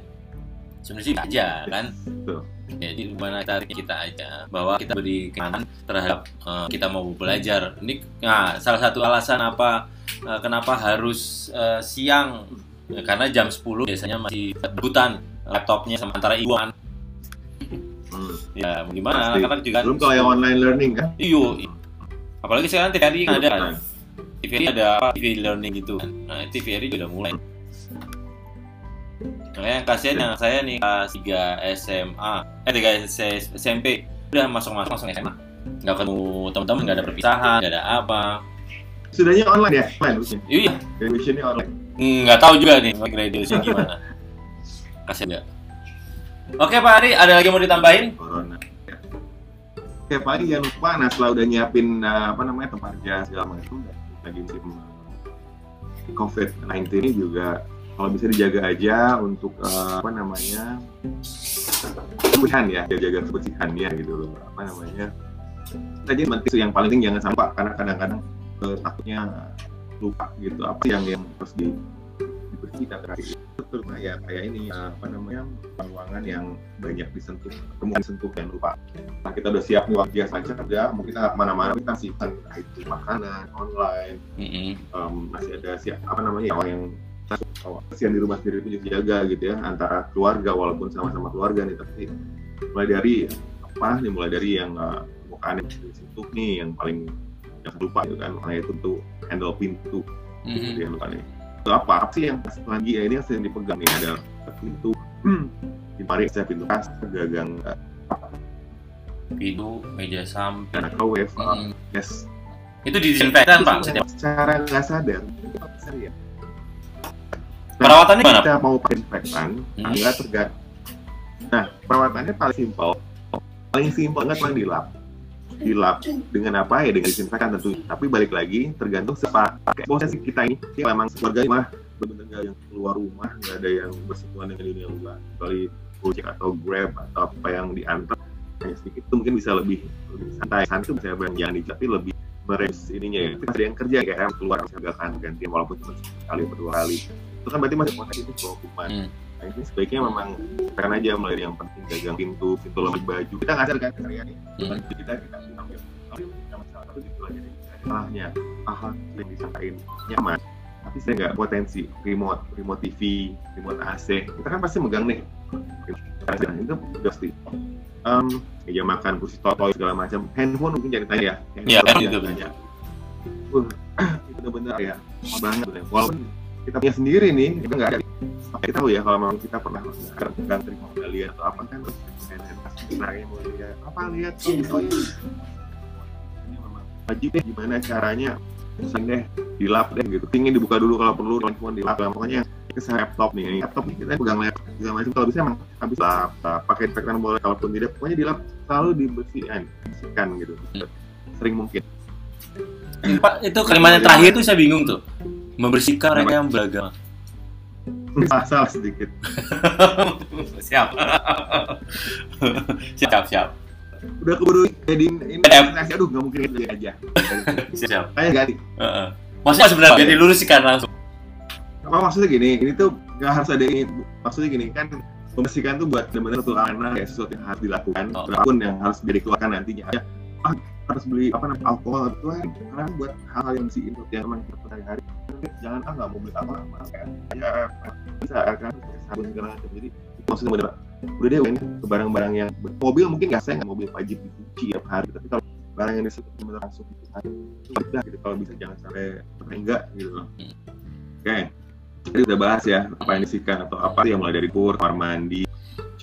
sebenarnya sih aja kan? Betul. jadi gimana cara kita aja bahwa kita beri kenyamanan terhadap eh, kita mau belajar. Ini nah salah satu alasan apa eh, kenapa harus eh, siang? Ya, karena jam 10 biasanya masih rebutan laptopnya sama antara ibu kan hmm. ya gimana? Anak-anak juga belum kalau yang online learning kan? Iyo. Apalagi sekarang TVRI kan? Ada kan TVRI ada apa? TV learning gitu kan? Nah TVRI juga mulai Yang kasihan yang saya nih kelas 3 SMA, eh 3 SMP udah masuk-masuk langsung SMA. Nggak ketemu teman-teman, nggak ada perpisahan, nggak ada apa. sudahnya online ya online Iya, graduationnya online nggak tahu juga nih graduation gimana. Kasihan nggak? Oke Pak Ari, ada lagi mau ditambahin? corona ya. Oke Pak Adi jangan lupa nah setelah udah nyiapin uh, apa namanya tempat kerja segala macam lagi musim uh, COVID-19 ini juga kalau bisa dijaga aja untuk uh, apa namanya kebersihan ya. Jaga kebersihannya gitu loh. Apa namanya tadi penting yang paling penting jangan sampah. Karena kadang-kadang uh, takutnya lupa gitu. Apa yang yang harus di dibersihkan? Terakhir betul nah, ya kayak ini uh, apa namanya ruangan yang banyak disentuh. Kemudian disentuh dan lupa. Nah kita udah siap nih biasa aja. Kerja mau kita ke mana-mana kita simpan. Entah itu makanan online. Mm-mm. em, masih ada siap apa namanya orang yang kasihan di rumah sendiri itu juga jaga gitu ya antara keluarga walaupun sama-sama keluarga nih tapi mulai dari apa nih mulai dari yang uh, bukan yang disentuh nih yang paling yang lupa gitu kan makanya itu tuh handle pintu Mhm. gitu yang lupa nih itu apa apa sih yang lagi ya, ini yang sering dipegang nih ada pintu di mari saya pintu kas gagang uh, Pintu, meja samping. microwave uh, Mm-mm. yes Itu disinfektan pak secara nggak sadar ya. Perawatannya gimana? kita mau pakai disinfektan Hmm. nggak tergantung nah perawatannya paling simpel. Paling simpel nggak paling dilap. Dilap dengan apa? Ya dengan disinfektan tentu. Tapi balik lagi tergantung sepa pakai posisi kita ini. Ya, memang keluarga mah benar-benar nggak yang keluar rumah nggak ada yang bersentuhan dengan dunia luar kecuali Gojek atau Grab atau apa yang diantar hanya sedikit. Itu mungkin bisa lebih lebih santai. Santai bisa di tapi lebih meres ininya ya. Tapi ada yang kerja kayak keluar misalnya kan ganti walaupun cuma sekali atau dua kali itu kan berarti masih potensi itu bawa kuman Hmm. nah ini sebaiknya memang karena aja mulai dari yang penting gagang pintu pintu lemari baju. Kita nggak sadar kan karya nih Hmm. kita kita ambil masalah tapi gitu aja deh salahnya hal yang disangkain nyaman tapi saya nggak potensi remote remote TV remote AC kita kan pasti megang nih. Nah, itu pasti. Um, meja makan kursi totoy segala macam. Handphone mungkin jangan tanya ya. Iya, kan, jangan itu tanya. Uh, itu bener-bener ya banget. Bener. walaupun kita punya sendiri nih kita nggak ada. Kita tahu ya kalau memang kita pernah nggak terima kembalian atau apa kan terus nanya mau lihat apa lihat? Oh, oh, deh gimana caranya? Pesan deh dilap deh gitu. Ingin dibuka dulu kalau perlu telepon dilap pokoknya ke laptop nih laptop nih kita pegang laptop segala macam. Kalau bisa emang habis lap pakai disinfektan boleh kalaupun tidak pokoknya dilap selalu dibersihkan bersihkan gitu. Sering mungkin. Pak itu kalimat yang terakhir tuh saya bingung tuh. Membersihkan mereka yang beragama. salah sedikit siap. siap siap. udah keburu jadi ini nasi aduh nggak mungkin itu aja Siap. kayak ganti Heeh. Maksudnya sebenarnya biar diluruskan langsung. apa maksudnya gini ini tuh nggak harus ada ini maksudnya gini kan membersihkan tuh buat benar-benar untuk anak ya sesuatu yang harus dilakukan Oh. berapun yang harus dikeluarkan nantinya ya harus beli apa namanya alkohol. Itu kan karena buat hal-hal yang bersihin tuh yang memang kita hari-hari jangan ah nggak mau beli apa apa kan ya bisa kan pakai sabun segala macam. Jadi maksudnya bener udah deh ini ke barang-barang yang mobil mungkin nggak saya nggak mobil wajib dicuci tiap hari tapi kalau barang yang di situ benar langsung dicuci itu udah gitu kalau bisa jangan sampai enggak gitu. Loh Hmm. oke Tadi udah bahas ya apa yang disikan atau apa yang mulai dari kur, kamar mandi,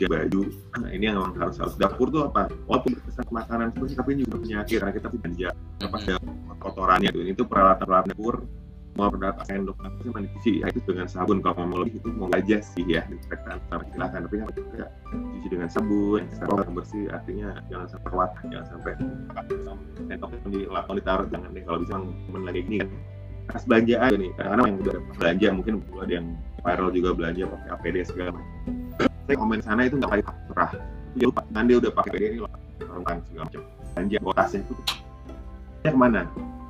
baju. Nah, ini yang memang harus harus. Dapur tuh apa? Walaupun berkesan makanan seperti tapi juga penyakit karena kita belanja apa ada kotorannya. Ini tuh peralatan peralatan dapur. Mau peralatan sendok apa sih mandi cuci ya itu dengan sabun. Kalau mau lebih itu mau aja sih ya disinfektan sama silakan. Tapi kan juga cuci dengan sabun sabun yang bersih. Artinya jangan sampai kuat jangan sampai sendok yang dilakon ditaruh. Jangan deh kalau bisa temen lagi. Gini kan pas belanja aja nih. Kadang-kadang yang udah belanja mungkin ada yang viral juga belanja pakai APD segala macam saya komen sana itu nggak pakai terah. Dia lupa kan dia udah pakai ini loh orang segala macam. Belanja tasnya itu dia ke mana?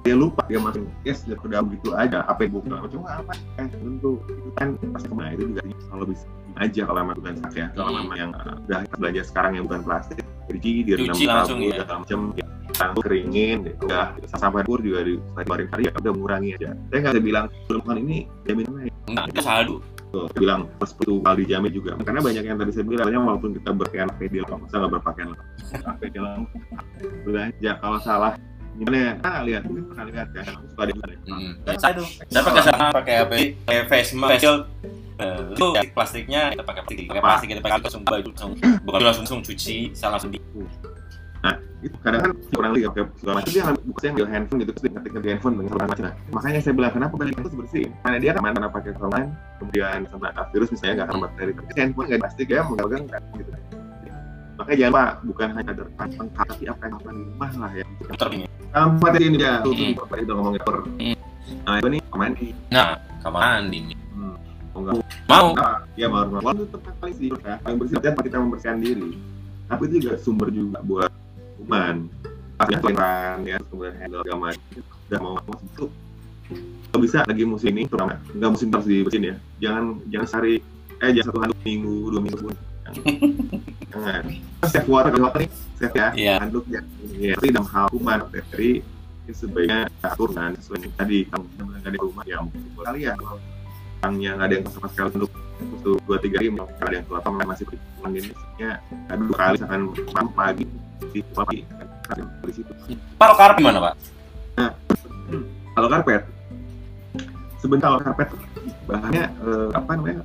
Dia lupa dia masuk yes dia udah begitu aja. Apa yang buka macam "Wah, apa eh tentu. Itu kan pasti ke mana itu juga kalau bisa aja kalau emang bukan sak ya. Kalau Hmm. memang yang uh, udah belanja sekarang yang bukan plastik cuci direndam Cuci langsung ya. macam ya, keringin ya udah. Sampai dapur juga di selain hari ya udah mengurangi aja. Saya nggak ada bilang belum ini jamin aja Enggak, itu saldo. Saya bilang pas itu kali dijamin juga karena banyak yang tadi saya bilang walaupun kita berpakaian APD lengkap masa nggak berpakaian APD lengkap belanja kalau salah gimana ya ah, lihat mungkin pernah lihat kan aku suka. Hmm. Saya pakai sama pakai apa? Pakai face shield. Eh, itu plastiknya kita pakai plastik, pakai plastik kita pakai langsung baju langsung bukan langsung langsung cuci, saya langsung di. Itu kadang kan orang lihat kayak segala macam dia ngambil buku saya ngambil handphone gitu terus ngetik di handphone dengan segala macam nah, makanya saya bilang kenapa balik itu bersih karena dia kan mana pakai keran kemudian ada virus misalnya nggak akan bakteri tapi handphone nggak plastik ya megang kan gitu makanya jangan lupa bukan hanya lengkap tapi apa yang apa di rumah lah ya tadi ini ya, tuh, Hmm. tuh, Bapak udah ngomongin per. Hmm. Nah, itu nih mandi. Nah, kamar mandi nih. Hmm. Enggak. Mau? Nah, ya mau mau itu tetap kali sih ya. Paling bersih dan kita membersihkan diri. Tapi itu juga sumber juga buat kuman. Pasnya kotoran ya, kemudian handle macam. Udah mau mau itu. Kalau bisa lagi musim ini terutama enggak musim terus dibersihin ya. Jangan jangan sehari eh jangan satu handuk minggu dua minggu pun. Jangan. Setiap water kalau water nih, setiap ya Iya. handuk ya. Iya, tapi dalam hal kuman bakteri ini sebaiknya atur kan sesuai tadi kalau nggak ada rumah ya mungkin dua kali ya kalau orangnya nggak ada yang sama sekali untuk untuk dua tiga hari mau ada yang keluar masih pulang ini ada dua kali misalkan malam pagi di pagi kan di situ kalau karpet gimana, Pak? kalau karpet sebentar kalau karpet bahannya eh, apa namanya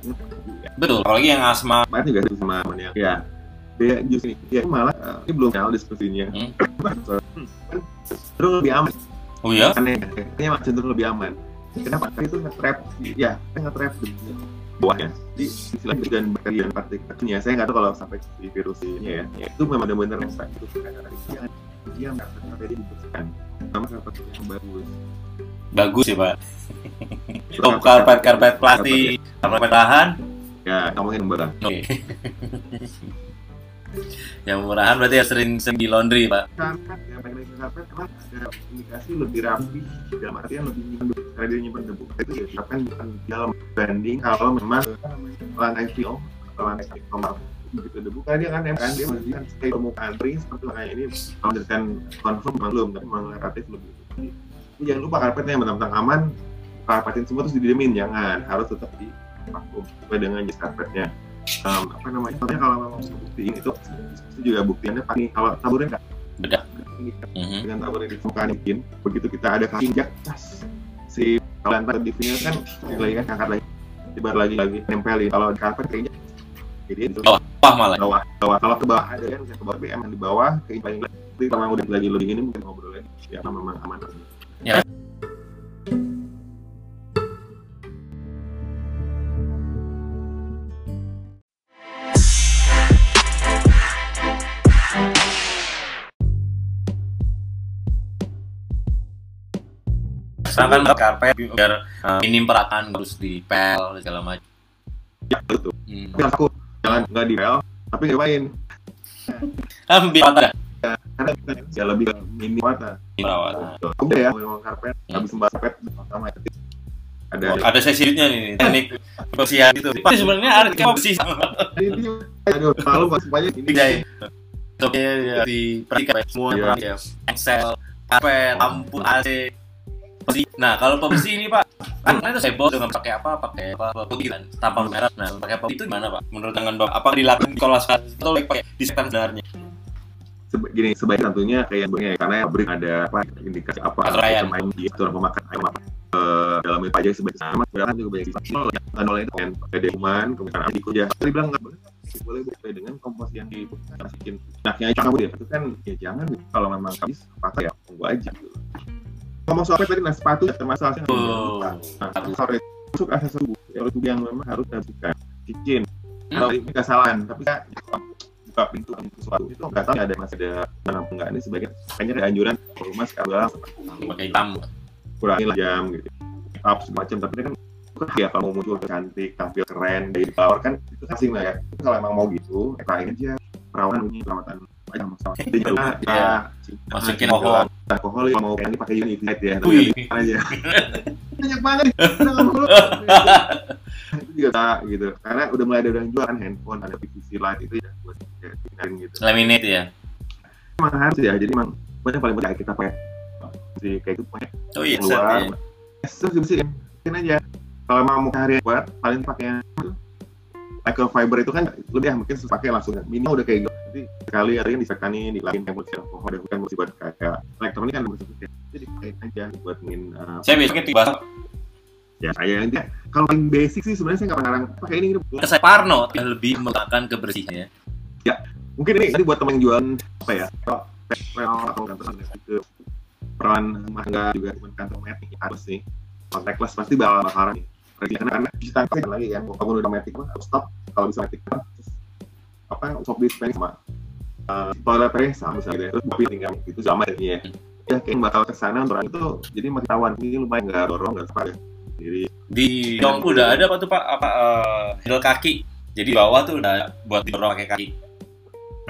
Betul, apalagi yang asma. Kemarin juga sih sama yang ya dia justru ini dia malah eh, ini belum kenal diskusinya Hmm. terus lebih aman Oh iya? Aneh, kayaknya cenderung lebih aman. Kenapa? Karena itu nge-trap, ya, nge-trap bawahnya. Jadi istilah dan bakteri dan partikelnya, saya nggak tahu kalau sampai si virusnya ya, ya itu memang benar-benar nge itu karena dia dia nggak sampai dia dibersihkan. Sama karpet yang bagus. Bagus ya pak. Oh, karpet karpet plastik, karpet tahan. Ya, ngomongin murah. Oke. yang murahan berarti ya sering sering di laundry pak. Karpet, ya pakai karpet emang ada indikasi lebih rapi dalam artian lebih nyimpan debu karena dia nyimpan debu itu ya siapkan bukan dalam banding kalau memang lantai film atau lantai kamar begitu debu karena dia kan kan dia masih kan stay permukaan ring seperti makanya ini berdasarkan confirm belum tapi memang relatif lebih. Ini jangan lupa karpetnya yang benar-benar aman karpetin semua terus didiemin jangan. Harus tetap di vakum sesuai dengan jenis karpetnya um, apa namanya soalnya kalau memang buktiin itu itu juga buktiannya pakai kalau taburin nggak? Bedah. ini Mhm. dengan taburin di permukaan bikin. Begitu kita ada kaki injak tas. Si kalau antar di vinyl kan lagi kan angkat lagi. Tibar lagi lagi nempelin. Kalau di karpet kayaknya jadi itu. Bawah. Wah malah. bawah bawah. Kalau ke bawah ada kan bisa ke bawah emang di bawah paling tapi kalau udah lagi lebih ini mungkin ngobrolnya ya memang aman Sekarang kan karpet biar uh, minim perakan harus dipel segala macam. ya betul Hmm. tapi aku jangan nggak di rel tapi ngapain Kan biar ada karena kita ya lebih ke mini mata perawatan. udah ya memang karpet habis membahas karpet sama ya ada Oh, ada sesinya nih teknik kebersihan itu. Tapi sebenarnya ada bersih ini aduh kalau semuanya ini Jai. Oke, ya, diperhatikan semua Iya. ya. Excel, karpet, lampu, AC. Nah, kalau pembersih ini Pak, kan itu saya bawa dengan pakai apa? Pakai apa? Putih kan, tanpa merah. Nah, pakai apa? Itu gimana Pak? Menurut tangan Bapak, apa dilakukan kalau sekarang atau pakai disekan sebenarnya? Gini sebaiknya tentunya kayak yang ya, karena pabrik ada apa indikasi apa Aturan. main di aturan pemakaian ayam apa eh, dalam itu aja sebaiknya sama kan juga banyak di nol ya kan nol itu kan ada kuman kemudian ada aja tadi bilang nggak boleh boleh boleh dengan kompos yang dimasukin enaknya aja kamu dia itu kan ya jangan kalau memang habis pakai ya tunggu aja gitu. Ngomong soal tadi nah sepatu ya termasalahnya Oh. nah, sore masuk aksesoris yang yang memang harus dihasilkan cincin. Hmm. kalau ini kesalahan tapi kan buka pintu pintu sesuatu itu nggak tahu ya ada masih ada mana apa enggak ini sebagai kayaknya ada anjuran rumah sekarang Pakai hitam. kurangi lah jam gitu. Up semacam tapi kan ya kalau mau muncul cantik tampil keren dari power kan itu kan asing lah ya. Kalau emang mau gitu ekrain aja. Perawatan ini perawatan aja masalah. Jadi Iya. ya Masukin nah, alkohol. alkohol ya mau ini pakai unit ya. Wih. tapi aja. Banyak banget. Itu juga bisa gitu. Karena udah mulai ada yang jual kan handphone ada PVC light itu ya buat kayak hindarin gitu. Laminate ya. emang harus ya jadi emang banyak paling penting kita pakai si kayak gitu pakai Oh iya, keluar. ya. terus dibersihin bersihin aja. Kalau mau mau hari yang kuat paling pakai yang microfiber itu kan lebih ya mungkin pakai langsung minimal udah kayak gitu jadi sekali ada yang disekanin di lain yang bersih alkohol ada bukan buat kayak elektronik kan ya jadi pakai aja buat ngin uh, Saya biasanya tiba. Ya saya kalau paling basic sih sebenarnya saya nggak pernah pakai ini gitu. saya Parno lebih meletakkan kebersihannya. mungkin ini tadi buat temen yang jualan apa ya kalau rel atau kantor ke peran rumah enggak juga cuma kantor metik harus nih. Contactless pasti bakal bakaran nih. Karena karena tangan kan lagi kan walaupun udah metik mah harus stop. Kalau bisa metik kan apa soft dispensing sama uh, toilet paper sama misalnya gitu ya. terus tapi tinggal itu sama jadinya ya kayak bakal ke sana untuk orang itu jadi masih tawan ini lumayan nggak dorong nggak sepadan jadi Di Yong udah ada apa tuh Pak? Apa eh, handle kaki. Jadi bawah tuh udah buat didorong pakai kaki.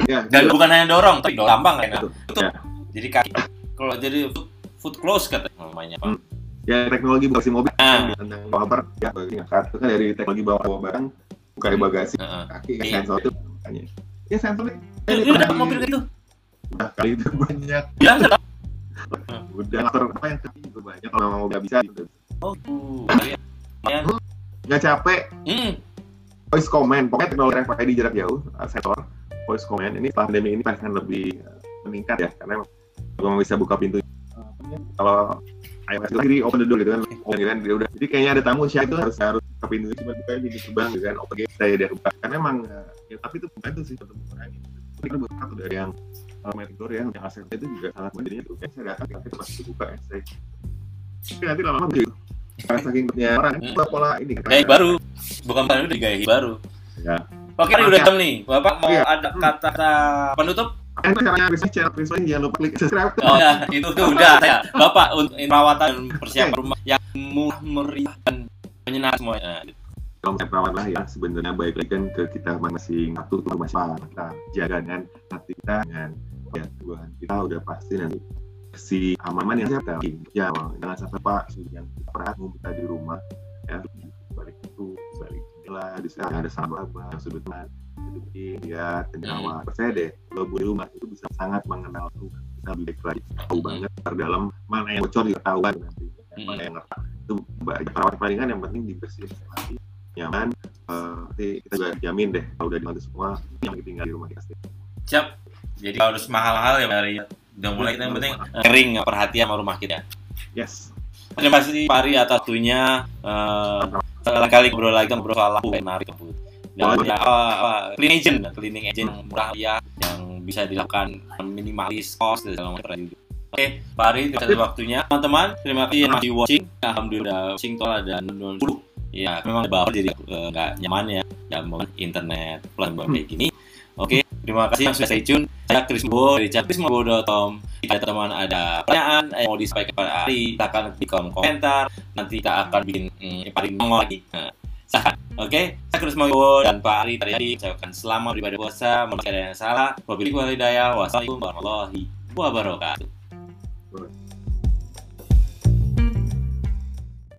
ya Dan gitu. bukan hanya dorong, tapi dorong tambang kan. Betul. Tutup. Ya. Jadi kaki. Kalau jadi foot, foot close kata namanya Pak. Hmm. ya teknologi bagasi mobil Ah. kan bawa barang ya itu kan dari teknologi bawa barang buka di bagasi Heeh. kaki kan Iya. sensor itu makanya ya sensornya Eh, Ini udah mobil itu. udah kali itu banyak. Ya, sudah. udah motor apa yang kaki juga banyak. Kalau mau nggak bisa gitu. Oh, nggak capek. Hmm. voice command. Pokoknya teknologi yang pakai di jarak jauh uh, sensor voice command. Ini setelah pandemi ini pasti akan lebih uh, meningkat ya karena memang bisa buka pintu Uh, kalau iOS itu sendiri open the door gitu kan. Open gitu kan dia udah. Jadi kayaknya ada tamu siapa itu harus harus ke pintu cuma buka pintu gerbang gitu kan. Oke saya dia buka karena emang ya, tapi itu bukan itu sih untuk mengurangi. Itu buat satu dari yang uh, metode ya yang aset itu juga sangat jadinya tuh saya datang kita pasti buka ya saya. Nanti lama-lama begitu. Karena saking banyak orang Hmm. pola pola ini kan. Gaya baru, bukan baru di gaya baru. ya. Oke, ini udah jam nih. Bapak mau Iya. ada kata penutup? Kan caranya research channel Prince jangan lupa klik subscribe. Oh ya, itu tuh udah saya. Bapak untuk perawatan dan persiapan rumah yang murah meriah dan menyenangkan semuanya. kalau saya perawat lah ya sebenarnya baik lagi kan ke kita masing-masing. Satu tuh masing kita jaga dengan hati kita dengan ya Tuhan kita udah pasti nanti. Si aman yang siap ya jangan sampai pak yang pernah kita di rumah ya. Balik itu balik jendela di sana ada sahabat yang teman jadi ya tenjawa percaya deh kalau di rumah itu bisa sangat mengenal Tuhan. Bisa lebih baik lagi. Tahu banget terdalam mana yang bocor juga tahu kan nanti. Mana yang ngerti itu banyak perawat palingan yang penting dibersihin nanti nyaman eh, nanti kita juga jamin deh kalau udah dibantu semua yang tinggal di rumah kita sendiri. Siap. Jadi harus mahal-mahal ya dari udah mulai kita yang penting kering perhatian sama rumah kita. yes. Terima kasih Pak Ari atas waktunya. Eh, sekali kali ngobrol lagi ngobrol soal yang menarik Boleh. ya, apa, apa, cleaning agent, cleaning agent yang murah ya, yang bisa dilakukan minimalis cost dan segala macam juga. Oke, Pak Ari, terima kasih waktunya. Teman-teman, terima kasih yang masih watching. Alhamdulillah, watching total ada 60. Ya, memang baper jadi eh, nggak nyaman ya, dan internet pelan kayak gini. Oke, terima kasih yang sudah stay tune. Saya Chris Mo dari chrismo.com. Jika teman ada pertanyaan yang mau disampaikan kepada Ari, silakan di kolom komentar. Nanti kita akan bikin hmm, paling nongol lagi. Nah, Oke, saya Chris Mo dan Pak Ari saya ucapkan selamat beribadah puasa. Mungkin ada yang salah. Wabillahi walhidayah. Wassalamualaikum warahmatullahi wabarakatuh.